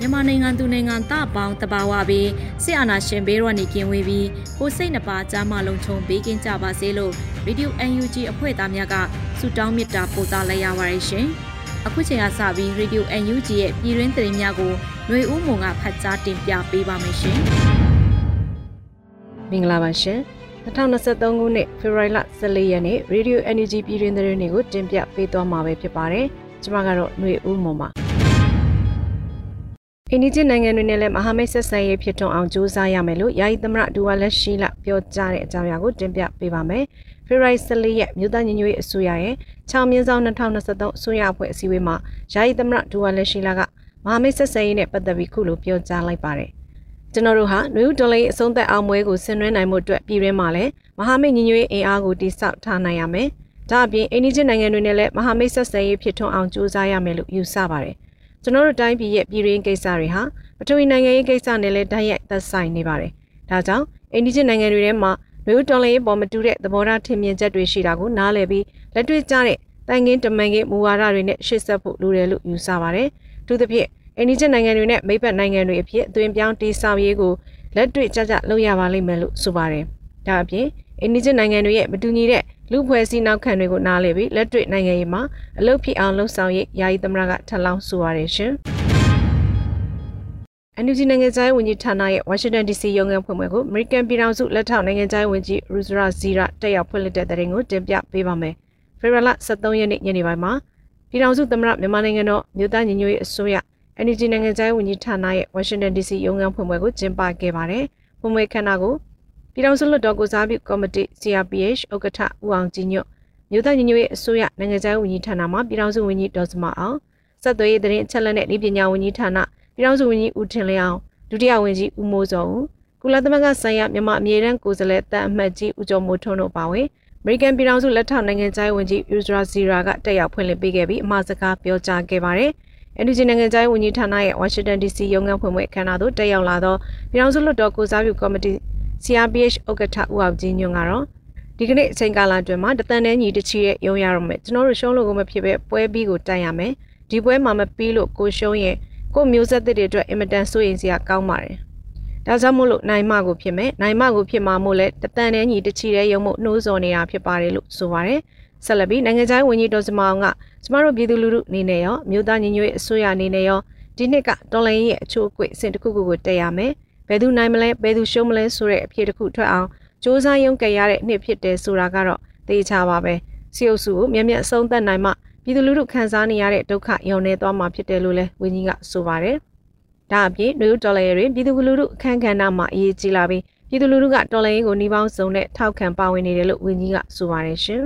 မြန်မာနိုင်ငံသူနိုင်ငံသားပေါင်းတဘာဝပြီးစစ်အာဏာရှင်ဘေးရောနေကင်းဝေးပြီးကိုစိတ်နှပါကြားမလုံးချုံပေးကင်းကြပါစေလို့ Radio UNG အဖွဲ့သားများကဆုတောင်းမေတ္တာပို့သလိုက်ရပါတယ်ရှင်။အခုချိန်ကစပြီး Radio UNG ရဲ့ပြည်တွင်းသတင်းများကိုຫນွေဦးမုံကဖတ်ကြားတင်ပြပေးပါမယ်ရှင်။မင်္ဂလာပါရှင်။2023ခုနှစ်ဖေဖော်ဝါရီလ14ရက်နေ့ Radio Energy ပြည်တွင်းသတင်းတွေကိုတင်ပြပေးသွားမှာပဲဖြစ်ပါတယ်။ကျွန်မကတော့ຫນွေဦးမုံပါ။ အိန္ဒိယနိုင်ငံတွေနဲ့လည်းမဟာမိတ်ဆက်ဆံရေးဖြစ်ထွန်းအောင်ကြိုးစားရမယ်လို့ယာယီသမရဒူဝါလက်ရှိလပြောကြားတဲ့အကြောင်းအရာကိုတင်ပြပေးပါမယ်။ဖေရိုက်14ရက်မြို့သားညီညွတ်ရေးအစိုးရရဲ့6မြင်းဆောင်2023အစိုးရအဖွဲ့အစည်းအဝေးမှာယာယီသမရဒူဝါလက်ရှိလကမဟာမိတ်ဆက်ဆံရေးနဲ့ပတ်သက်ပြီးခုလိုပြောကြားလိုက်ပါတယ်။ကျွန်တော်တို့ဟာနယူးဒေါ်လာအဆုံးသက်အောင်ပွဲကိုဆင်နွှဲနိုင်မှုအတွက်ပြည်တွင်းမှာလည်းမဟာမိတ်ညီညွတ်ရေးအင်အားကိုတိစောက်ထားနိုင်ရမယ်။ဒါအပြင်အိန္ဒိယနိုင်ငံတွေနဲ့လည်းမဟာမိတ်ဆက်ဆံရေးဖြစ်ထွန်းအောင်ကြိုးစားရမယ်လို့ယူဆပါတယ်။ ကျွန်တော်တို့တိုင်းပြည်ရဲ့ပြည်ရင်းကိစ္စတွေဟာပထဝီနိုင်ငံရေးကိစ္စနဲ့လည်းတိုက်ရိုက်သက်ဆိုင်နေပါတယ်။ဒါကြောင့်အိန္ဒိယနိုင်ငံတွေထဲမှာမျိုးတော်လှန်ရေးပေါ်မတူတဲ့သဘောထားထင်မြင်ချက်တွေရှိတာကိုနားလည်ပြီးလက်တွေ့ကျတဲ့တိုင်ငင်းတမန်ကင်းမူဝါဒတွေနဲ့ရှေ့ဆက်ဖို့လိုတယ်လို့ယူဆပါတယ်။သူသဖြင့်အိန္ဒိယနိုင်ငံတွေနဲ့မိဘနိုင်ငံတွေအဖြစ်အသွင်ပြောင်းတည်ဆောက်ရေးကိုလက်တွေ့ကျကျလုပ်ရပါလိမ့်မယ်လို့ဆိုပါတယ်။ဒါအပြင် အိန္ဒိယနိုင်ငံတွေရဲ့မတူညီတဲ့လူဖွဲ့စည်းနောက်ခံတွေကိုနားလည်ပြီးလက်တွေ့နိုင်ငံရေးမှာအလုပ်ဖြစ်အောင်လှုပ်ဆောင်ရေးယာယီသမရကထပ်လောင်းဆိုရတယ်ရှင်။ NUG နိုင်ငံသားဝန်ကြီးဌာနရဲ့ Washington DC ရုံးခန်းဖွင့်ပွဲကို American ပြည်ထောင်စုလက်ထောက်နိုင်ငံသားဝန်ကြီး Ruzra Zira တက်ရောက်ဖွင့်လှစ်တဲ့တဲ့ရင်ကိုတင်ပြပေးပါမယ်။ဖေဖော်ဝါရီ23ရက်နေ့ညနေပိုင်းမှာပြည်ထောင်စုသမ္မတမြန်မာနိုင်ငံတော်မြို့သားညီညွတ်ရေးအစိုးရ NUG နိုင်ငံသားဝန်ကြီးဌာနရဲ့ Washington DC ရုံးခန်းဖွင့်ပွဲကိုကျင်းပခဲ့ပါတယ်။ဖွင့်ပွဲခမ်းနားကို ပြည်ထောင်စုလွှတ်တော်ကိုစားပြုကော်မတီ CRPH ဥက္ကဋ္ဌဦးအောင်ကြည်ညွတ်မြို့သားညီညွတ်ရေးအစိုးရနိုင်ငံခြားရေးဝန်ကြီးဌာနမှပြည်ထောင်စုဝန်ကြီးဒေါ်စမအောင်ဆက်သွယ်ရေးသတင်းအချက်အလက်နဲ့ဤပညာဝန်ကြီးဌာနပြည်ထောင်စုဝန်ကြီးဦးထင်လျောင်းဒုတိယဝန်ကြီးဦးမိုးစောဦးကုလသမဂ္ဂဆိုင်ရာမြန်မာအမြဲတမ်းကိုယ်စားလှယ်တန်အမတ်ကြီးဦးကျော်မိုးထွန်းတို့ပါဝင်အမေရိကန်ပြည်ထောင်စုလက်ထောက်နိုင်ငံခြားရေးဝန်ကြီးယူဇရာဇီရာကတက်ရောက်ဖွင့်လှစ်ပေးခဲ့ပြီးအမှာစကားပြောကြားခဲ့ပါတယ်။ NUG နိုင်ငံခြားရေးဝန်ကြီးဌာနရဲ့ Washington DC ရုံးခန်းဖွင့်ပွဲအခမ်းအနားသို့တက်ရောက်လာသောပြည်ထောင်စုလွှတ်တော်ကိုစားပြုကော်မတီ CRPH ဥက္ကဋ္ဌဦးအောင်ကြီးညွန့်ကတော့ဒီကနေ့အချိန်ကာလအတွင်းမှာတသန်နဲ့ညီတချီရဲ့ရုံရရမယ်ကျွန်တော်တို့ရှုံးလို့ကိုမဖြစ်ပဲပွဲပြီးကိုတိုက်ရမယ်ဒီပွဲမှာမပြီးလို့ကိုရှုံးရင်ကိုမျိုးဆက်သစ်တွေအတွက်အင်မတန်စိုးရိမ်စရာကောင်းပါတယ်ဒါကြောင့်မို့လို့နိုင်မကိုဖြစ်မယ်နိုင်မကိုဖြစ်မှာမို့လဲတသန်နဲ့ညီတချီတဲ့ရုံမို့နှိုးစော်နေတာဖြစ်ပါတယ်လို့ဆိုပါတယ်ဆက်လက်ပြီးနိုင်ငံခြားဝန်ကြီးဒေါ်စမအောင်ကကျမတို့ပြည်သူလူထုအနေနဲ့ရောမြို့သားညီညွတ်ရေးအစိုးရအနေနဲ့ရောဒီနှစ်ကတော်လိုင်းရဲ့အချိုးအကွေ့အဆင့်တစ်ခုခုကိုတက်ရမယ် ဘယ်သူနိုင်မလဲဘယ်သူရှုံးမလဲဆိုတဲ့အဖြေတစ်ခုထွက်အောင်စ조사ရုံးကရတဲ့နှစ်ဖြစ်တယ်ဆိုတာကတော့သိချပါပဲစီအုပ်စုကိုမြက်မြက်အဆုံးသတ်နိုင်မှပြည်သူလူထုခံစားနေရတဲ့ဒုက္ခရုံနေသွားမှာဖြစ်တယ်လို့လဲဝင်းကြီးကဆိုပါတယ်ဒါအပြင်နယူးဒေါ်လာရင်းပြည်သူလူထုအခမ်းကဏ္ဍမှာအရေးကြီးလာပြီးပြည်သူလူထုကဒေါ်လာရင်းကိုနှီးပေါင်းစုံနဲ့ထောက်ခံပါဝင်နေတယ်လို့ဝင်းကြီးကဆိုပါတယ်ရှင်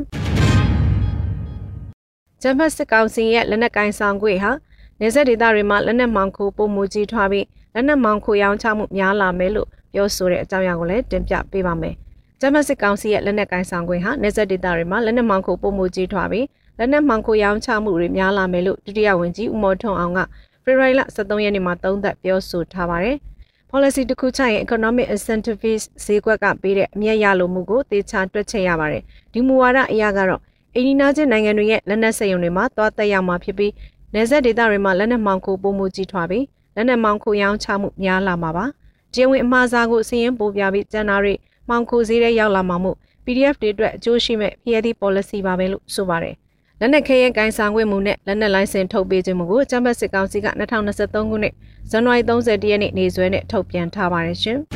ဂျမ်ဘတ်စစ်ကောင်စီရဲ့လက်နက်ကိုင်ဆောင်ခွေဟာနေဆက်ဒေသတွေမှာလက်နက်မှောင်ခိုးပုံမူကြီးထွားပြီး လက်နက်မောင်ခိုရောင်းချမှုများလာမယ်လို့ပြောဆိုတဲ့အကြောင်းအရာကိုလည်းတင်ပြပေးပါမယ်။ဂျမတ်စစ်ကောင်စီရဲ့လက်နက်ကိုင်ဆောင်ခွင့်ဟာနေဆက်ဒေသတွေမှာလက်နက်မောင်ခိုပုံမှုကြီးထွားပြီးလက်နက်မောင်ခိုရောင်းချမှုတွေများလာမယ်လို့ဒုတိယဝန်ကြီးဦးမော်ထွန်းအောင်ကဖေဖော်ဝါရီလ23ရက်နေ့မှာသုံးသပ်ပြောဆိုထားပါတယ်။ policy တစ်ခုချရင် economic incentives ဈေးကွက်ကပေးတဲ့အမြတ်ရလိုမှုကိုသေချာတွက်ချက်ရပါတယ်။ဒီမူဝါဒအရကတော့အိန္ဒိနာချင်းနိုင်ငံတွေရဲ့လက်နက်စက်ရုံတွေမှာသွားတက်ရောက်မှာဖြစ်ပြီးနေဆက်ဒေသတွေမှာလက်နက်မောင်ခိုပုံမှုကြီးထွားပြီး လက်နက်မောင်ခိုရောင်းချမှုများလာမှာပါ။ကျင်းဝင်အမှားစားကိုစည်ရင်ပို့ပြပြီးကျန်တာတွေမောင်ခိုဈေးတဲ့ရောက်လာမှာမို့ PDF တွေအတွက်အကျိုးရှိမဲ့ PRD policy ပါပဲလို့ဆိုပါတယ်။လလက်နက်ခဲရင်ကိုင်ဆောင်ခွင့်မှုနဲ့လက်နက်လိုင်းစင်ထုတ်ပေးခြင်းမှုကိုချမ်းဘတ်စစ်ကောင်စီက2023ခုနှစ်ဇန်နဝါရီ30ရက်နေ့နေ့စွဲနဲ့ထုတ်ပြန်ထားပါတယ်ရှင်။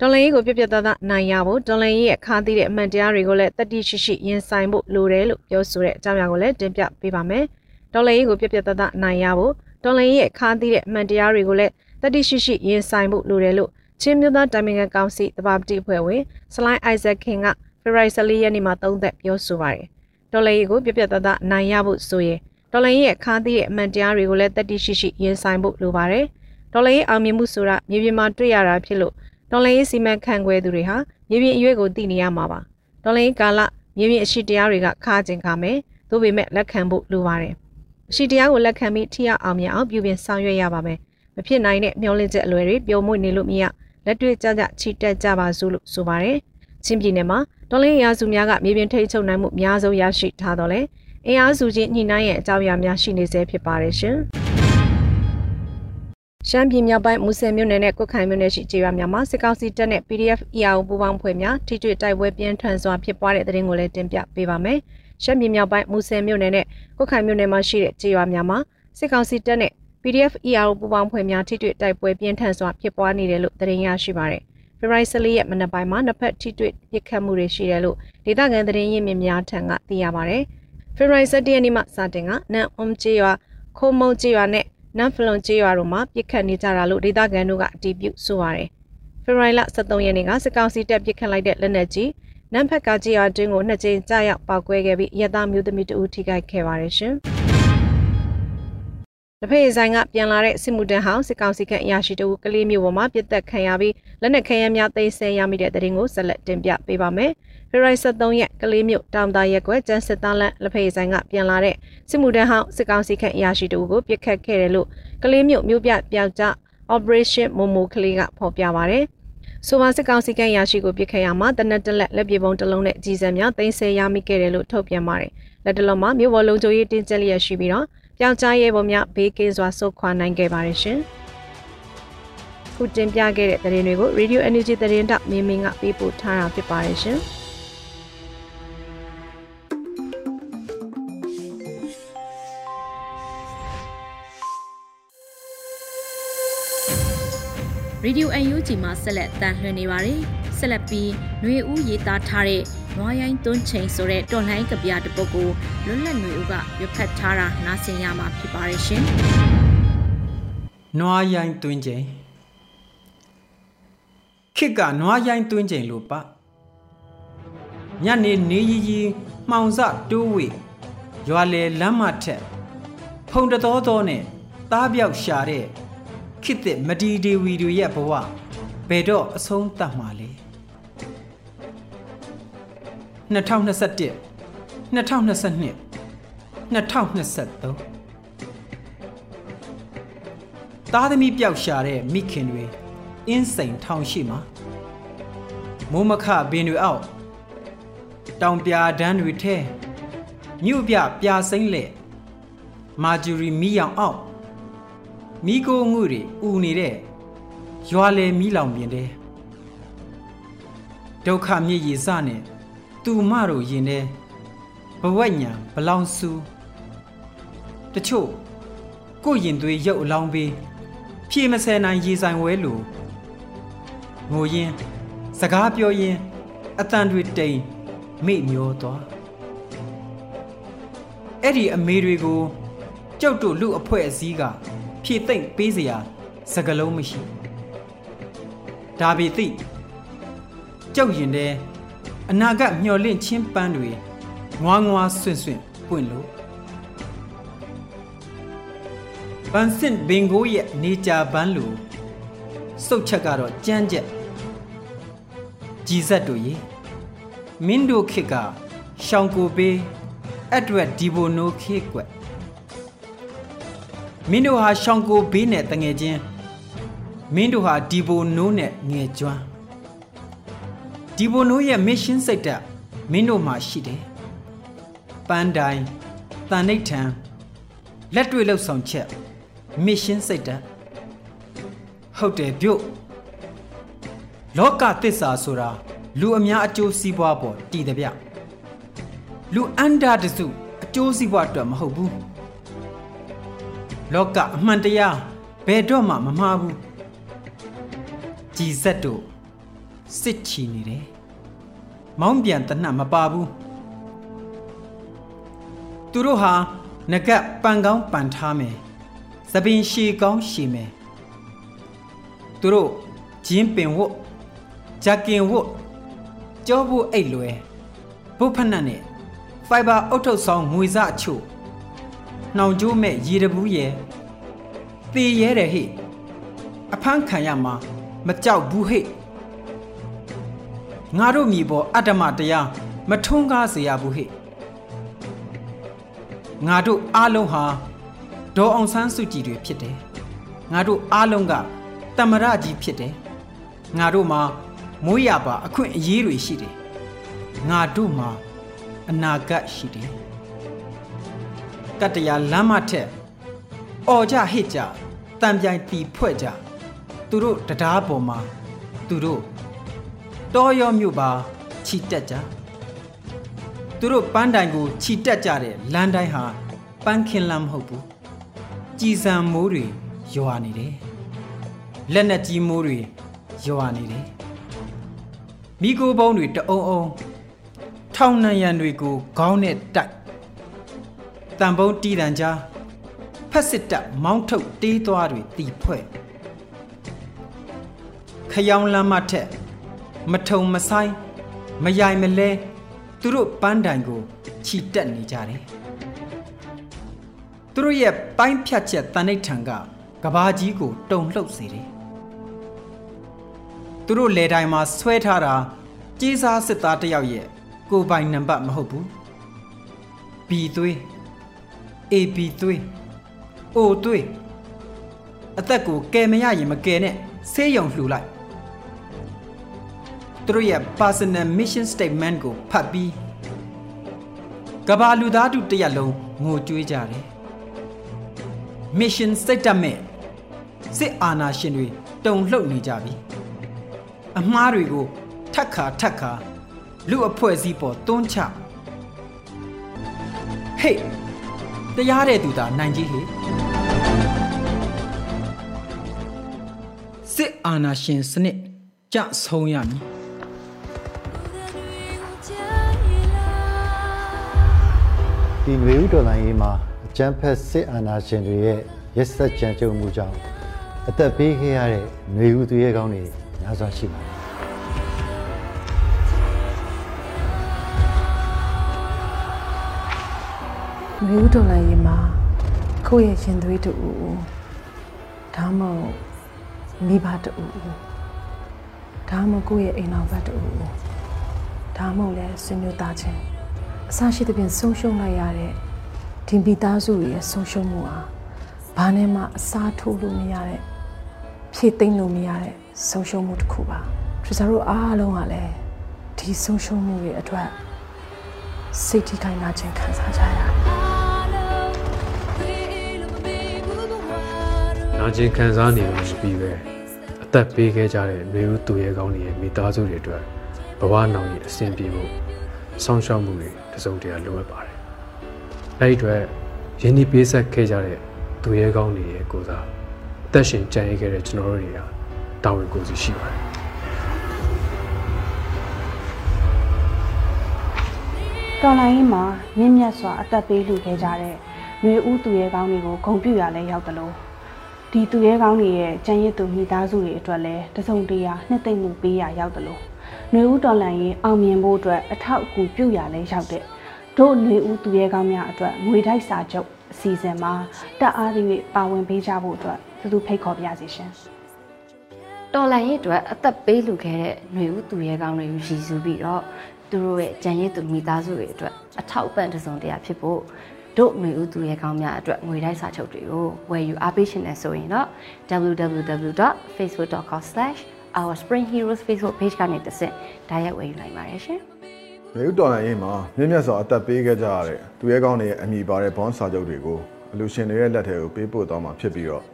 တော်လိုင်းကိုပြပြသားသားနိုင်ရဖို့တော်လိုင်းရဲ့ခါသီးတဲ့အမှန်တရားတွေကိုလည်းတတိရှိရှိရင်ဆိုင်ဖို့လိုတယ်လို့ပြောဆိုတဲ့အကြောင်းအရာကိုလည်းတင်ပြပေးပါမယ်။တော်လိုင်းကိုပြပြသားသားနိုင်ရဖို့ တော်လိုင်းရဲ့ခါသီးတဲ့အမှန်တရားတွေကိုလည်းတတိရှိရှိရင်ဆိုင်ဖို့လိုတယ်လို့ချင်းမျိုးသားတိုင်ပင်ခံကောင်စီတပါပတိအဖွဲ့ဝင်စလိုင်းအိုက်ဇက်ခင်ကဖေရိုက်ဆလီရက်နေ့မှာသုံးသက်ပြောဆိုပါတယ်။တော်လိုင်းကိုပြပြသားသားနိုင်ရဖို့ဆိုရင်တော်လိုင်းရဲ့ခါသီးတဲ့အမှန်တရားတွေကိုလည်းတတိရှိရှိရင်ဆိုင်ဖို့လိုပါတယ်။တော်လိုင်းရဲ့အောင်မြင်မှုဆိုတာမြေပြင်မှာတွေ့ရတာဖြစ်လို့ဒေါ်လာရေးစီမံခန့်ခွဲသူတွေဟာမြေပြင်အရွေးကိုသိနေရမှာပါဒေါ်လာရေးကာလမြေပြင်အရှိတရားတွေကခါကျင်ခါမယ်သို့ပေမဲ့လက်ခံဖို့လိုပါတယ်အ ရှိတရားကိုလက်ခံပြီးထိရောက်အောင်မြင်အောင်ပြုပြင်ဆောင်ရွက်ရပါမယ်မဖြစ်နိုင်တဲ့မျောလင့်ချက်အလွယ်တွေပျော်မွေ့နေလို့မရလက်တွေ့ကြကြချီတက်ကြပါစို့လို့ဆိုပါတယ်ချင်းပြည်နယ်မှာဒေါ်လာရာစုများကမြေပြင်ထိတ်ချုပ်နိုင်မှုအများဆုံးရရှိထားတော့လေအင်အားစုချင်းညှိနှိုင်းရဲ့အကြောင်းအရာများရှိနေစေဖြစ်ပါတယ်ရှင်ရှမ်းပြည်မြောက်ပိုင်းမူဆယ်မြို့နယ်နဲ့ကွတ်ခိုင်မြို့နယ်ရှိကျေးရွာများမှာစစ်ကောင်စီတပ်နဲ့ PDF EAO ပူးပေါင်းဖွဲ့များထိတွေ့တိုက်ပွဲပြင်းထန်စွာဖြစ်ပွားတဲ့တဲ့ရင်ကိုလည်းတင်ပြပေးပါမယ်။ ရှမ်းပြည်မြောက်ပိုင်းမူဆယ်မြို့နယ်နဲ့ကွတ်ခိုင်မြို့နယ်မှာရှိတဲ့ကျေးရွာများမှာစစ်ကောင်စီတပ်နဲ့ PDF EAO ပူးပေါင်းဖွဲ့များထိတွေ့တိုက်ပွဲပြင်းထန်စွာဖြစ်ပွားနေတယ်လို့သတင်းရရှိပါတယ်။ဖေဖော်ဝါရီ14ရက်မနက်ပိုင်းမှာနှစ်ဖက်ထိတွေ့ပစ်ခတ်မှုတွေရှိတယ်လို့ဒေသခံသတင်းရင်းမြစ်များထံကသိရပါတယ်။ဖေဖော်ဝါရီ17ရက်နေ့မှစတင်ကနန်အုံကျေးရွာခိုးမုံကျေးရွာနဲ့နမ်ဖလွန်ကျေးရွာတို့မှာပြစ်ခတ်နေကြတာလို့ဒေသခံတို့ကအတည်ပြုဆိုပါတယ်။ဖေဖော်ဝါရီလ23ရက်နေ့ကစစ်ကောင်စီတပ်ပြစ်ခတ်လိုက်တဲ့လက်နက်ကြီး နမ်ဖက်ကကျေးရွာတွင်းကိုနှစ်ကြိမ်ကြာရောက်ပေါက်ကွဲခဲ့ပြီးရတမျိုးသမီးတဦးထိခိုက်ခဲ့ပါတယ်ရှင်။တဖေးဆိုင်ကပြန်လာတဲ့စစ်မှုတန်းဟောင်းစစ်ကောင်စီခန့်အရာရှိတဦးကလေးမျိုးပေါ်မှာပြစ်တက်ခံရပြီးလက်နက်ခဲယမ်းများသိမ်းဆည်းရမိတဲ့တဲ့ရင်ကိုဆက်လက်တင်ပြပေးပါမယ်။ဖေရိုက်73ရက်ကလေးမျိုးတောင်သားရက်ကွယ်ကျန်းစစ်သားလန်လက်ဖေးဆိုင်ကပြန်လာတဲ့စစ်မှုတန်းဟောင်းစစ်ကောင်စီခန့်အရာရှိတဦးကိုပြစ်ခတ်ခဲ့တယ်လို့ကလေးမျိုးမျိုးပြပြောက်ကြ Operation Momo ကလေးကဖော်ပြပါရတယ်။ ဆိုပါစစ်ကောင်စီကရရှိကိုပြစ်ခတ်ရမှာတနက်တလက်လက်ပြေပုံတစ်လုံးနဲ့ကြီးစံများသိမ်းဆည်းရမိခဲ့တယ်လို့ထုတ်ပြန်ပါတယ်။လက်တလုံးမှာမြို့ပေါ်လုံခြုံရေးတင်းကျပ်လျက်ရှိပြီးတော့ပြောက်ကြားရဲပေါ်များဘေးကင်းစွာဆုတ်ခွာနိုင်ခဲ့ပါတယ်ရှင်။ခုတင်ပြခဲ့တဲ့သတင်းတွေကို Radio Energy သတင်းတောက်မင်းမင်းကပေးပို့ထားတာဖြစ်ပါတယ်ရှင်။ Radio UNG မှာဆက်လက်တန်လှည့်နေပါတယ်။ဆက်လက်ပြီးຫນွေဦးရေးသားထားတဲ့နွားရိုင်းတွန်းချိန်ဆိုတဲ့တော်လှန်ရေးကဗျာတစ်ပုဒ်ကိုလွတ်လပ်ຫນွေဦးကရွတ်ဖတ်ထားတာနားဆင်ရမှာဖြစ်ပါတယ်ရှင်။နွားရိုင်းတွန်းချိန်ခစ်ကနွားရိုင်းတွန်းချိန်လို့ပညနေနေရီရီမှောင်စတိုးဝေရွာလေလမ်းမထက်ဖုံတတော်တော်နဲ့သားပြောက်ရှာတဲ့ ခစ်တဲ့မဒီဒေဝီတွေရဲ့ဘဝဘယ်တော့အဆုံးသတ်မှာလဲ2021 2022 2023သားသမီးပျောက်ရှာတဲ့မိခင်တွေအင်းစိန်ထောင်ရှိမှာမိုးမခဘင်းတွေအောက်တောင်ပြာဒန်းတွေထဲမြို့ပြပြစိမ့်လက်မာဂျူရီမီယောင်အောက် မိကိုငုတွေဥနေတဲ့ရွာလေမီလောင်ပြင်တဲ့ဒုက္ခမြစ်ရည်စနဲ့သူမတို့ရင်တဲ့ဘဝညံဘလောင်စုတချို့ကိုရင်သွေးရုပ်အလောင်းပေးဖြည့်မဆယ်နိုင်ရေဆိုင်ဝဲလို့ငိုရင်စကားပြောရင်အတန်တွေတိမ်မိမျောသွားအဲ့ဒီအမေတွေကိုကြောက်တို့လူအဖွဲ့အစည်းက ဖြည့်သိမ့်ပေးစရာစကလုံးမရှိဒါပေသိကြောက်ရင်တဲ့အနာဂတ်မျော်လင့်ချင်းပန်းတွေငွားငွားဆွင့်ဆွင့်ပွင့်လို့ပန်းစင့်ဘင်ကိုရဲ့နေကြပန်းလိုစုတ်ချက်ကတော့ကြမ်းကြက်ကြည်ဆက်တို့ရေမင်းတို့ခေတ်ကရှောင်ကိုပေးအတွက်ဒီဘိုနိုခေကွက် မင်းတို့ဟာရှောင်ကိုဘေးနဲ့တငယ်ချင်းမင်းတို့ဟာဒီဘိုနိုးနဲ့ငယ်ကျွမ်းဒီဘိုနိုးရဲ့မစ်ရှင်စိတ်ဓာတ်မင်းတို့မှာရှိတယ်ပန်းတိုင်တန်နိဋ္ဌံလက်တွေ့လှုပ်ဆောင်ချက်မစ်ရှင်စိတ်ဓာတ်ဟုတ်တယ်ပြုတ်လောကသစ္စာဆိုတာလူအများအကျိုးစီးပွားပေါ်တည်တဲ့ဗျလူအန္တာတစုအကျိုးစီးပွားအတွက်မဟုတ်ဘူး လောကအမှန်တရားဘယ်တော့မှမမှားဘူးကြည်ဆက်တို့စစ်ချီနေတယ်မောင်းပြန်တနတ်မပါဘူးသူတို့ဟာငကက်ပန်ကောင်းပန်ထားမယ်သပင်ရှည်ကောင်းရှည်မယ်သူတို့ဂျင်းပင်ဝတ်ဂျက်ကင်ဝတ်ကြောဖို့အိတ်လွယ်ဘုတ်ဖက်နှက်နဲ့ဖိုင်ဘာအုတ်ထုတ်ဆောင်ငွေစအချို့ နှောင်ကျိုးမဲ့ရေတဘူးရဲ့တေရဲတယ်ဟိအဖမ်းခံရမှာမကြောက်ဘူးဟိငါတို့မြေပေါ်အတ္တမတရားမထွန်းကားစေရဘူးဟိငါတို့အားလုံးဟာဒေါ်အောင်ဆန်းစုကြည်တွေဖြစ်တယ်ငါတို့အားလုံးကတမရကြီးဖြစ်တယ်ငါတို့မှာမိုးရပါအခွင့်အရေးတွေရှိတယ်ငါတို့မှာအနာဂတ်ရှိတယ် ကတ္တရာလမ်းမထက်အော်ကြဟစ်ကြတံပြိုင်တီဖွဲ့ကြသူတို့တရားပေါ်မှာသူတို့တောရောမြို့ပါခြိတက်ကြသူတို့ပန်းတိုင်ကိုခြိတက်ကြတဲ့လမ်းတိုင်းဟာပန်းခင်လမ်းမဟုတ်ဘူးကြည်စံမိုးတွေရွာနေတယ်လက်နဲ့ကြီးမိုးတွေရွာနေတယ်မိโกဘုံတွေတအုံအုံထောင်နှံရံတွေကိုခေါင်းနဲ့တိုက် တံပုံးတီးတန်ကြားဖက်စစ်တပ်မောင်းထုတ်တေးသွားတွေတီဖွဲ့ခရောင်လမ်းမထက်မထုံမဆိုင်မယိုင်မလဲသူတို့ပန်းတိုင်ကိုခြိတက်နေကြတယ်သူတို့ရဲ့ပိုင်းဖြတ်ချက်တန်ဋိဌံကကဘာကြီးကိုတုံလှုပ်စေတယ်သူတို့လေတိုင်မှာဆွဲထားတာကြီးစားစစ်သားတယောက်ရဲ့ကိုပိုင်နံပါတ်မဟုတ်ဘူး B သွေး AB သွေး O သွေးအသက်ကိုကယ်မရရင်မကယ်နဲ့ဆေးရုံလှူလိုက်သူတို့ရဲ့ personal mission statement ကိုဖတ်ပြီးကဘာလူသားတို့တရက်လုံးငိုကြွေးကြတယ် mission statement စစ်အာဏာရှင်တွေတုံလှုပ်နေကြပြီအမှားတွေကိုထက်ခါထက်ခါလူအဖွဲ့အစည်းပေါ်တွန်းချဟေး တရားတဲ့သူသာနိုင်ကြီးလေစစ်အာဏာရှင်စနစ်ကြဆုံးရမည်ဒီငွေဥဒေါ်လာရေးမှာအကျန်းဖက်စစ်အာဏာရှင်တွေရဲ့ရက်စက်ကြံကြုံမှုကြောင့်အသက်ပေးခဲ့ရတဲ့ငွေဥသူရဲကောင်းတွေများစွာရှိပါတယ် မျိုးတော်လိုက်ရင်မှာကိုယ့်ရဲ့ရှင်သွေးတူဦးဒါမှမဟုတ်မိဘတူဦးဒါမှမဟုတ်ကိုယ့်ရဲ့အိမ်တော်ဘက်တူဦးဒါမှမဟုတ်လဲဆွေမျိုးသားချင်းအစရှိသဖြင့်ဆုံးရှုံးလိုက်ရတဲ့ဒီမိသားစုတွေရဲ့ဆုံးရှုံးမှုဟာဘာနဲ့မှအစားထိုးလို့မရတဲ့ဖြည့်သိမ့်လို့မရတဲ့ဆုံးရှုံးမှုတစ်ခုပါသူစားတို့အားလုံးကလည်းဒီဆုံးရှုံးမှုတွေအတွက်စိတ်ထိခိုက်နာခြင်းခံစားကြရတယ် နာကျင်ခံစားနေလို့ရှိပြီးပဲအသက်ပေးခဲ့ကြတဲ့မျိုးဦးသူရဲကောင်းတွေရဲ့မိသားစုတွေအတွက်ဘဝနောင်ရည်အဆင်ပြေဖို့ဆောင်းရှောက်မှုတွေတစုံတရာလိုအပ်ပါတယ်။အဲဒီအတွက်ရင်းနှီးပေးဆက်ခဲ့ကြတဲ့သူရဲကောင်းတွေရဲ့ကိုယ်စားအသက်ရှင်ကြံ့ရခဲ့တဲ့ကျွန်တော်တို့တွေကတာဝန်ကိုယ်စီရှိပါတယ်။တော်လိုင်းကြီးမှာမြင့်မြတ်စွာအသက်ပေးလှူခဲ့ကြတဲ့ຫນွေဦးသူရဲကောင်းတွေကိုဂုဏ်ပြုရလဲရောက်တယ်လို့ ဒီသူရဲကောင်းတွေရဲ့ကြံရစ်သူမိသားစုတွေအတွက်လည်းတစုံတရာနှစ်သိမ့်မှုပေးရရောက်တယ်လို့ຫນွေဦးတော်လိုင်းရင်အောင်မြင်ဖို့အတွက်အထောက်အကူပြုရလဲရောက်တဲ့တို့ຫນွေဦးသူရဲကောင်းများအတွက်ငွေတိုက်စာချုပ်အစီအစဉ်မှာတက်အားသည့်၍ပါဝင်ပေးကြဖို့အတွက်သူသူဖိတ်ခေါ်ပြစီရှင် တော်လန်ရဲ့အတွက်အသက်ပေးလူခဲ့တဲ့ຫນွေဦးသူရဲကောင်းတွေကိုရည်စူးပြီးတော့သူတို့ရဲ့ကြံရည်သူမိသားစုတွေအတွက်အထောက်အပံ့တစ်စုံတရာဖြစ်ဖို့ တို့ຫນွေဦးသူရဲကောင်းများအတွက်ငွေတိုက်စာချုပ်တွေကိုဝယ်ယူအားပေးရှင်နေဆိုရင်တော့ www.facebook.com/ourspringheroes Facebook page ကနေတစ်ဆင့်ဒါရိုက်ဝယ်ယူနိုင်ပါတယ်ရှင်မြေဥတော်လိုင်းရေးမှာမြင့်မြတ်စွာအသက်ပေးခဲ့ကြရတဲ့သူရဲကောင်းတွေရဲ့အမိပါတဲ့ဘွန်စာချုပ်တွေကိုအလူရှင်တွေရဲ့လက်ထဲကိုပေးပို့သွားမှာဖြစ်ပြီးတော့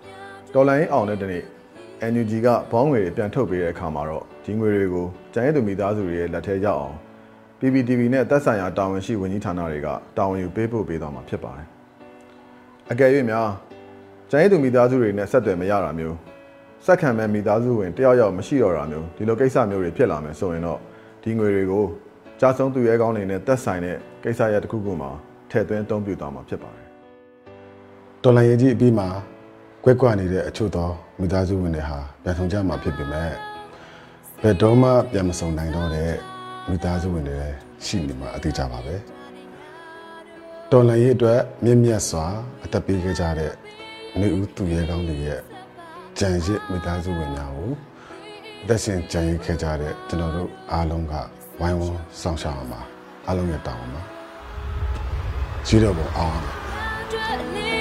တော်လိုင်းအောင်တဲ့တနေ့ NUG ကဘောင်းငွေတွေပြန်ထုတ်ပေးတဲ့အခါမှာတော့ဒီငွေတွေကိုကျန်ရည်သူမိသားစုတွေရဲ့လက်ထဲရောက်အောင် PPTV နဲ့သက်ဆိုင်ရာတာဝန်ရှိဝန်ကြီးဌာနတွေကတာဝန်ယူပေးဖို့ပေးသွားမှာဖြစ်ပါတယ်အကယ်၍များကျန်းရေးသူမိသားစုတွေနဲ့ဆက်သွယ်မရတာမျိုးစက်ခံမဲ့မိသားစုဝင်တယောက်ယောက်မရှိတော့တာမျိုးဒီလိုကိစ္စမျိုးတွေဖြစ်လာမယ်ဆိုရင်တော့ဒီငွေတွေကိုကြားဆုံးသူရဲကောင်းတွေနဲ့သက်ဆိုင်တဲ့ကိစ္စရပ်တစ်ခုခုမှာထည့်သွင်းအသုံးပြုသွားမှာဖြစ်ပါတယ်တော်လန်ရေးကြီးအပြီးမှာကွက်ကွက်နေတဲ့အချို့သောမိသားစုဝင်တွေဟာပြန်ဆောင်ကြမှာဖြစ်ပေမဲ့ဘယ်တော့မှပြန်မဆောင်နိုင်တော့တဲ့ မိသားစုဝင်တွေလည်းရှိနေမှာအသေးကြပါပဲတော်လန်ရေးအတွက်မြင့်မြတ်စွာအသက်ပေးခဲ့ကြတဲ့နေဦးသူရဲကောင်းတွေရဲ့ကြံရစ်မိသားစုဝင်များကိုသက်ရှင်ကြံရစ်ခဲ့ကြတဲ့ကျွန်တော်တို့အားလုံးကဝိုင်းဝန်းဆောင်ရှောက်အောင်ပါအားလုံးရဲ့တောင်းပါကြီးတော့ပေါ်အောင်ပါ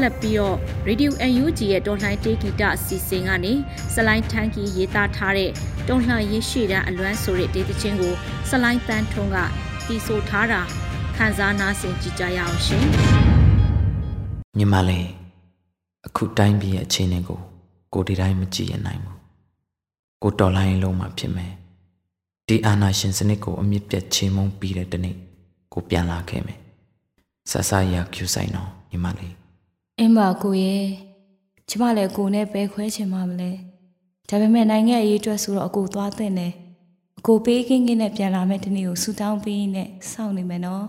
ဆက်လက်ပြီးတော့ Radio UNG ရဲ့တော်လှန်တေးဂီတအစီအစဉ်ကနေစလိုင်းထန်းကီရေးသားထားတဲ့တော်လှန်ရေးရှေ့တန်းအလွမ်းဆိုတဲ့ဒေသချင်းကိုစလိုင်းတန်းထုံးကတီးဆိုထားတာခန်းစားနာဆင်ကြည့်ကြရအောင်ရှင်။ညီမလေးအခုတိုင်းပြည်ရဲ့အခြေအနေကိုကိုဒီတိုင်းမကြည့်ရနိုင်ဘူး။ကိုတော်လိုင်းလုံးမှဖြစ်မယ်။ဒီအာနာရှင်စနစ်ကိုအမြင့်ပြတ်ချေမှုန်းပြီးတဲ့တနေ့ကိုပြန်လာခဲ့မယ်။ဆဆရကျူဆိုင်တော့ညီမလေး အင်းပါကိုရဲ့ကျမလည်းကိုနဲ့ပဲခွဲချင်မှမလဲဒါပေမဲ့နိုင်ငံအရေးအတွက်ဆိုတော့အကိုသွားတဲ့နဲ့အကိုပေးကင်းကင်းနဲ့ပြန်လာမဲ့တနေ့ကိုဆူတောင်းပေးနဲ့စောင့်နေမယ်နော်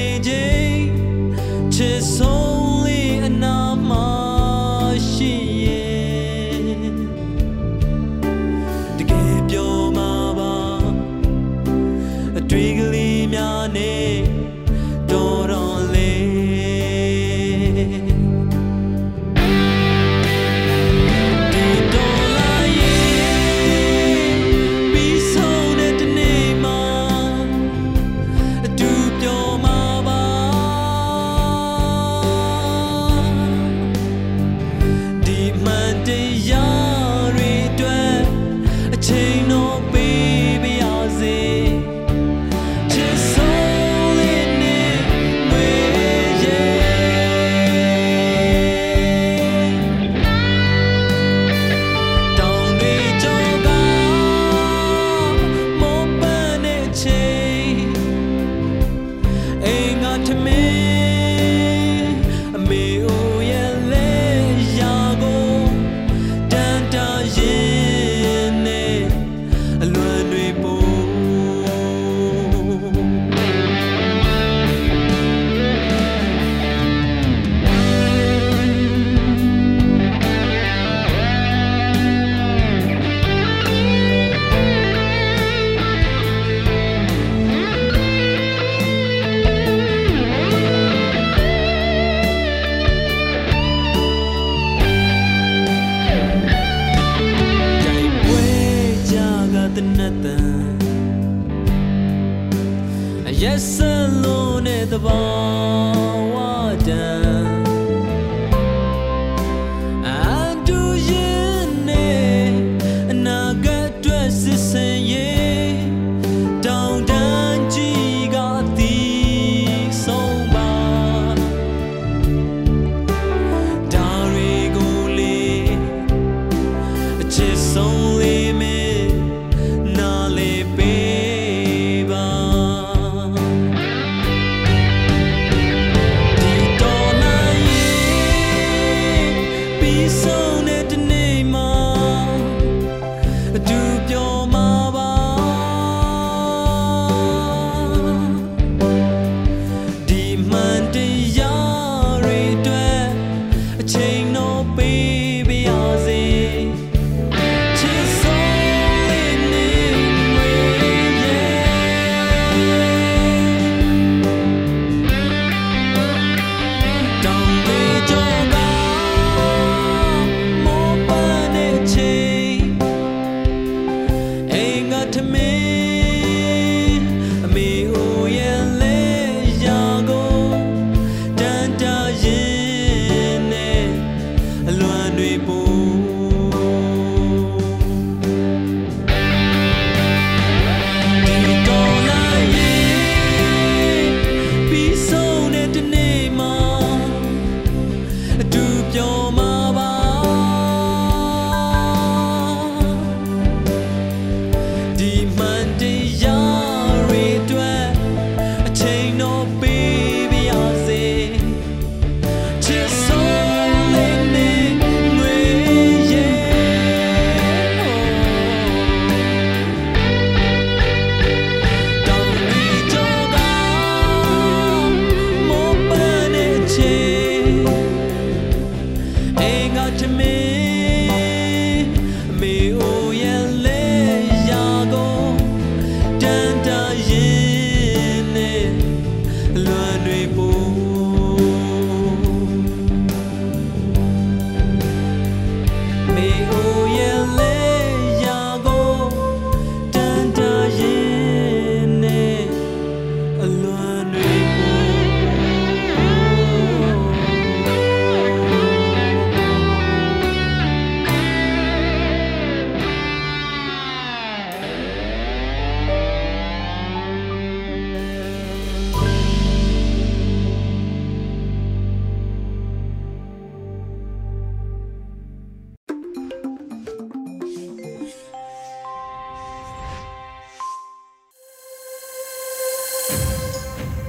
နေခြင်းချစ်ဆုံး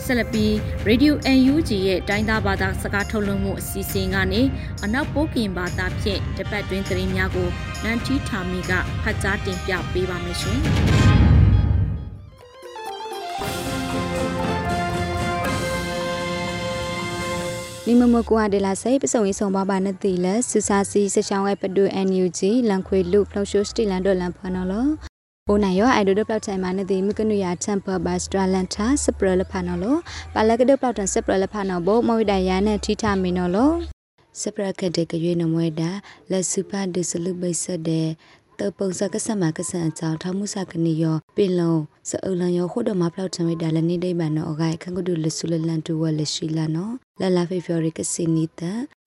ဆက်လက်ပြီး Radio UNG ရဲ့တိုင်းသားဘာသာစကားထုတ်လွှင့်မှုအစီအစဉ်ကနေအနောက်ပိုးကင်ဘာသာဖြင့်တပတ်တွင်းသတင်းများကိုနန်တီထာမီကဖတ်ကြားတင်ပြပေးပါမယ်ရှင်။နိမမကွာဒေလာဆေပစုံရေးဆောင်ပါပါနတိလဆူစာစီစချောင်းဝဲပဒူ NUG လန်ခွေလူဖလုံရှိုစတီလန်ဒေါ်လန်ဖနော်လော အိုနိုင်ရောအိုင်ဒိုဒပလောက်တိုင်မာနတိမကနုယာချမ်ပါဘတ်စထရလန်တာစပရလဖနော်လောပါလကဒပလောက်တန်စပရလဖနော်ဘောမဝိဒယာနဲ့ထိထမင်းနော်လောစပရကတဲ့ကရွေးနမွေတာလက်စုပါဒုစလူပိတ်ဆက်တဲ့တပုံစကဆမကဆန်အကြောင်းထမှုစကနီယောပင်လုံးစအုံလန်ယောခုဒမဖလောက်ချံဝိဒါလနေဒိဗန်နော်အဂိုင်ခန့်ကဒုလဆုလလန်တူဝလရှိလာနော်လလာဖေဖော်ရီကစနီတ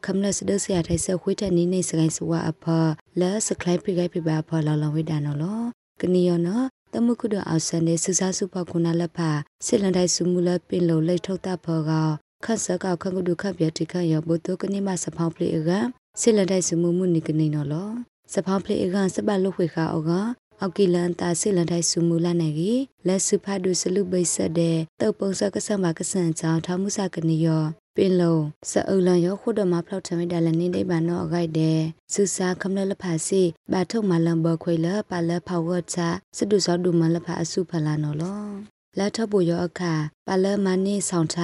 ခမလစဒဆရာထိုင်ဆခွေးတဲ့နီးနေစကိုင်းစဝအဖလဲစကလိုက်ဖိဂိုက်ဖိပါဖလောင်လောင်ဝိဒါနော်လော ကနီယောနော်တမှုကုဒအောင်ဆန်နေစစားစုပကုနာလက်ဖာစစ်လန်တိုင်းစုမူလပင်လုံးလိတ်ထုတ်တာဖောကခတ်စကောက်ခန့်ကဒုခပြတိခန့်ယောဘုတုကနိမစဖောင်းပလေအကစစ်လန်တိုင်းစုမူမှုနိကနိနော်လောစဖောင်းပလေအကစပတ်လုခွေခါအောကအောက်ကီလန်တာစစ်လန်တိုင်းစုမူလာနေကြီးလက်စုဖတ်ဒုစလူပိတ်ဆက်တဲ့တုတ်ပုံစကဆမကဆန်ချောင်းထမှုစကနိယော ပင်လုံးစအုံလန်ရောခုဒမဖလောက်ထမိဒါလနေဒိဗန်နောအဂိုက်တဲ့စူစာခမလလဖာစီဘာထုမလန်ဘခွေလပါလဖာဝတ်ချစဒုစောဒုမလဖာအစုဖလာနော်လောလက်ထပ်ပူရောအခါပါလမနီဆောင်ထ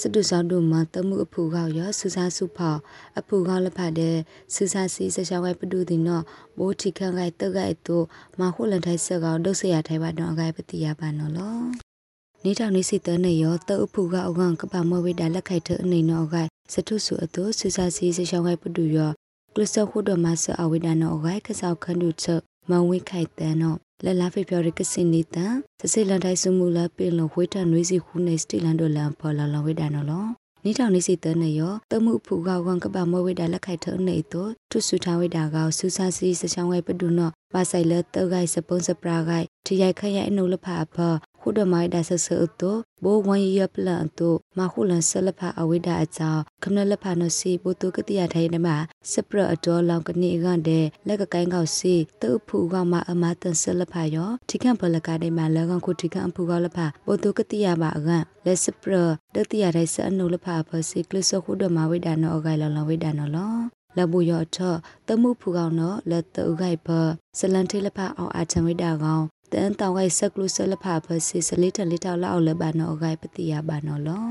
စဒုစောဒုမတမှုအဖူကောက်ရောစူစာစုဖောက်အဖူကောက်လဖာတဲ့စူစာစီစချောင်းဝဲပဒုတင်နော်ဘိုးထိခန့်ဂိုက်တက်ဂိုက်တို့မခုလန်ထိုက်ဆက်ကောင်ဒုတ်ဆရာထိုင်ပါတော့အဂိုက်ပတိယပါနော်လော နေတောင်နေစီတန်းနေရောတအုပ်ဖူကအကောင်ကပမဝိဒါလက်ခိုက်ထအနေနော်ဂိုက်စထုစုအတူစူစာစီစချောင်းဝဲပဒုရောကလစခုဒမဆအဝိဒါနော်ဂိုက်ကစောက်ခန္ဒုချက်မဝိခိုက်တန်နော်လက်လာဖေဖော်ရီကစင်နေတာစစေလန်တိုင်းစုမှုလာပင်လဝေးတနွေးစီခုနေစတီလန်ဒိုလန်ပေါ်လာလဝေးဒါနော်လောနီထောင်နေစီတနေရောတမှုဖူကဝန်ကပမဝိဒါလက်ခိုက်ထုံနေတော့ထုစုထားဝိဒါကဆူဆာစီစချောင်းဝဲပဒုနောပါဆိုင်လတောက်ဂိုက်စပုံးစပရာဂိုက်ထရိုက်ခရိုက်အနုလဖာဖ ခုဒမိုင်ဒါဆဆအတောဘောဝန်ရပလန်တောမခုလန်ဆလဖာအဝိဒါအချောခမနလဖာနစီဘုတုကတိယထိုင်နမစပရအတော်လောင်ကနေကန်တဲ့လက်ကကိုင်းကောက်စီတုပ်ဖူကမအမတန်ဆလဖာယောထိကန်ပလကတဲ့မှာလကန်ခုထိကန်ဖူကလဖာဘုတုကတိယပါအကန်လက်စပရတတိယထိုင်ဆအနုလဖာဖစီကလစခုဒမဝိဒါနောအဂိုင်လောင်လောင်ဝိဒါနောလောလဘူယောထတမှုဖူကောင်နော်လက်တူဂိုက်ဖစလန်ထေလဖအောင်အာချံဝိဒါကောင် တန်တောင်ဂိုက်ဆက်ကလူဆလဖဖစီစလေးတလေးတောက်လောက်လဘနော်ဂိုက်ပတိယဘာနော်လော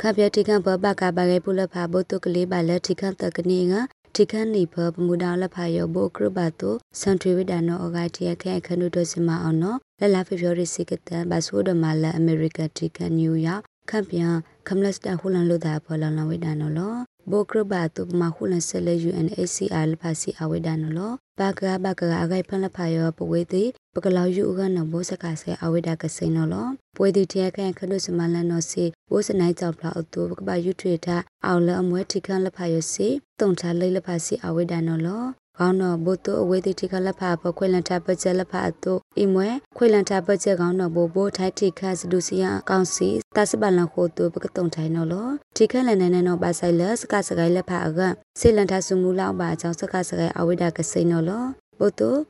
ခပြတိကဘဘကဘာဂိုက်ပူလဖဘုတုကလေးပါလက်ထိခန့်တကနေငါထိခန့်နေဖပမူဒါလဖယောဘိုကရဘတုစန်ထွေဝိဒါနော်အဂိုက်တရခဲခနုဒစမအောင်နော်လလဖေဖော်ရီစီကတဘဆိုဒမလာအမေရိကထိခန့်နယူးယောက်ခပ်ပြန်ခမလစတာဟူလန်လို့တာပေါ်လောင်လဝိဒါနော်လောဘိုကရဘတုပမခုလဆလေ UNHCR လဖစီအဝိဒါနော်လော ဘာကဘာကအဂိုက်ဖန်လဖယောပဝေတိပကလောက်ယူကနဘောစကာဆဲအဝိဒါကစိနော်လောပွဲဒီတဲခန့်ခနုစမလန်နော်စီဘိုးစနိုင်ကြောက်ဖလာအတူပကပယူထွေတာအောင်လအမွဲထိခန့်လဖယောစီတုံချလိလဖစီအဝိဒါနော်လော ကောင်းတော့ဘုတ်တို့အဝေးတိထိကလက်ဖာပခွေလန်တာပကျလက်ဖာတို့အိမွဲခွေလန်တာပကျကောင်းတော့ဘို့ဘို့ထိုက်ထိခစဒုစီယကောင်းစီတသပလန်ခိုတို့ပကတုံထိုင်နော်လောထိခလန်နေနော်ပါဆိုင်လစကစကိုင်လက်ဖာအကစေလန်တာစုမှုလောက်ပါအကြောင်းစကစကိုင်အဝိဒါကစိနော်လောဘုတ်တို့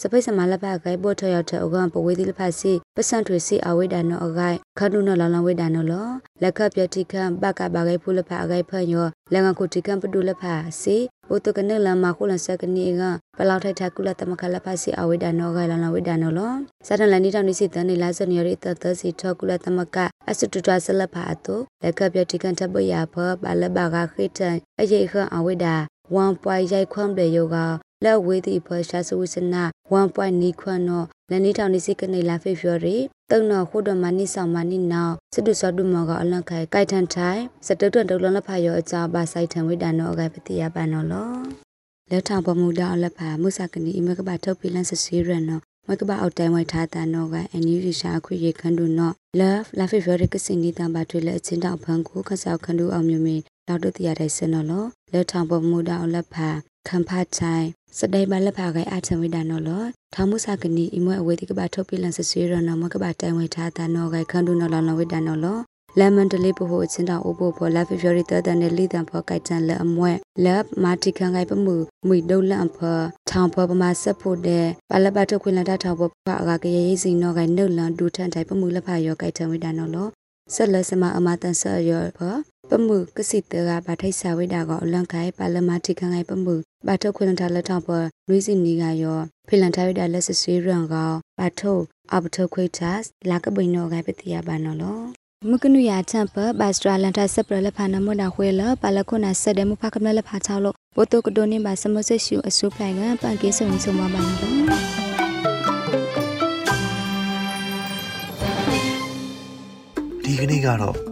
စပိစမလဖဂိုင်ဘောထရထအကံပဝေဒီလဖစီပစံထွေစီအဝိဒါနောအဂိုင်ခဒုနောလလဝိဒါနောလောလက်ခပြတိခံဘကဘာဂိုင်ဖူလဖအဂိုင်ဖန်ယောလငခုတိခံပဒုလဖစီ ဘုတကနလမခုလစကနီကပလောက်ထိုက်ထကုလတမခလဖစီအဝိဒါနောဂိုင်လလဝိဒါနောလောစတန်လနီတောင်နိစီတန်နေလာစနီရီတသစီထကုလတမကအစတုတဆလဖအတုလက်ခပြတိခံထပရဖဘလဘဂခိတန်အယေခအဝိဒါ1 point ရိုက်ခွမ်လေယောက လက်ဝေးသည့်ဖော်ရှာဆူစနာ1.9နီခွန်းတော့လနီထောင်နီစီကနေလာဖေဖော်ရီတုံတော့ခုဒမနီဆောင်မနီနောက်စစ်တုစောတုမောကအလန့်ခိုင်ကိုက်ထန်ထိုင်စတုတ်တုံလုံးလဖာရောအကြပါဆိုင်ထံဝိဒါနောအကပတိယပန်နော်လောလက်ထောင်ပမှုဒါအလက်ဖာမုစကနီအမကပါထုတ်ပြလန်းစစီရနော်မကပါအောက်တိုင်းဝိုင်ထားတာနော်ကအန်ယူရီရှာခွေရခန်းတို့နော် love la favorite ကစင်နီတံပါထွေလက်အချင်းတောင်ဖန်ကိုခဆောက်ခန်းတို့အောင်မြမီလောက်တို့တရားတိုင်းစင်နော်လောလက်ထောင်ပမှုဒါအလက်ဖာ ခံဖတ်ချိုင်စဒိုင်ဘလက်ဖာကိုအချံဝိဒါနော်လောထောင်မှုစကနီအမွဲအဝေတိကပါထုတ်ပြလန်စဆွေရနော်မကပါတိုင်ဝိထားတာနော်ကိုခန်းတို့နော်လောဝိဒါနော်လောလမန်တလေးပဟိုအချင်းတောင်ဥပို့ပေါ်လာဖီဖျော်ရီတတဲ့နဲ့လီတန်ဖော်ကိုက်တန်လက်အမွဲလက်မာတီခံကိုက်ပမှုမွေဒုလန်ဖော်ထောင်ဖော်ပမာဆက်ဖို့တဲ့ပလပတ်ထုတ်ခွင်လန်တထောင်ဖော်ဖအကကရရေးစီနော်ကိုက်နှုတ်လန်ဒူထန်တိုင်ပမှုလက်ဖာရောကိုက်တန်ဝိဒါနော်လောဆက်လက်စမအမတန်ဆက်ရောဖော် ပမှုကစီတကဘာထိုက်စာဝိဒါကအလန့်ခိုင်ပါလမာတီခံကိုက်ပမှုဘာထုတ်ခွင်ထားလက်ထောင်ပေါ်နွေးစီနီကရောဖိလန်ထားရတဲ့လက်စဆွေးရံကဘာထုတ်အဘထုတ်ခွေချတ်လာကပိနောကပတိယဘာနော်လောမကနုယာချမ်ပဘတ်စထရာလန်တာဆပ်ပရလဖာနမဒခွေလပါလခုနာဆက်တယ်မဖကမလဖာချောက်လို့ဘိုတိုကဒိုနေပါစမဆရှူအဆူပလိုင်ကပန်ကေဆုံဆုံမပါနော်ဒီကနေ့ကတော့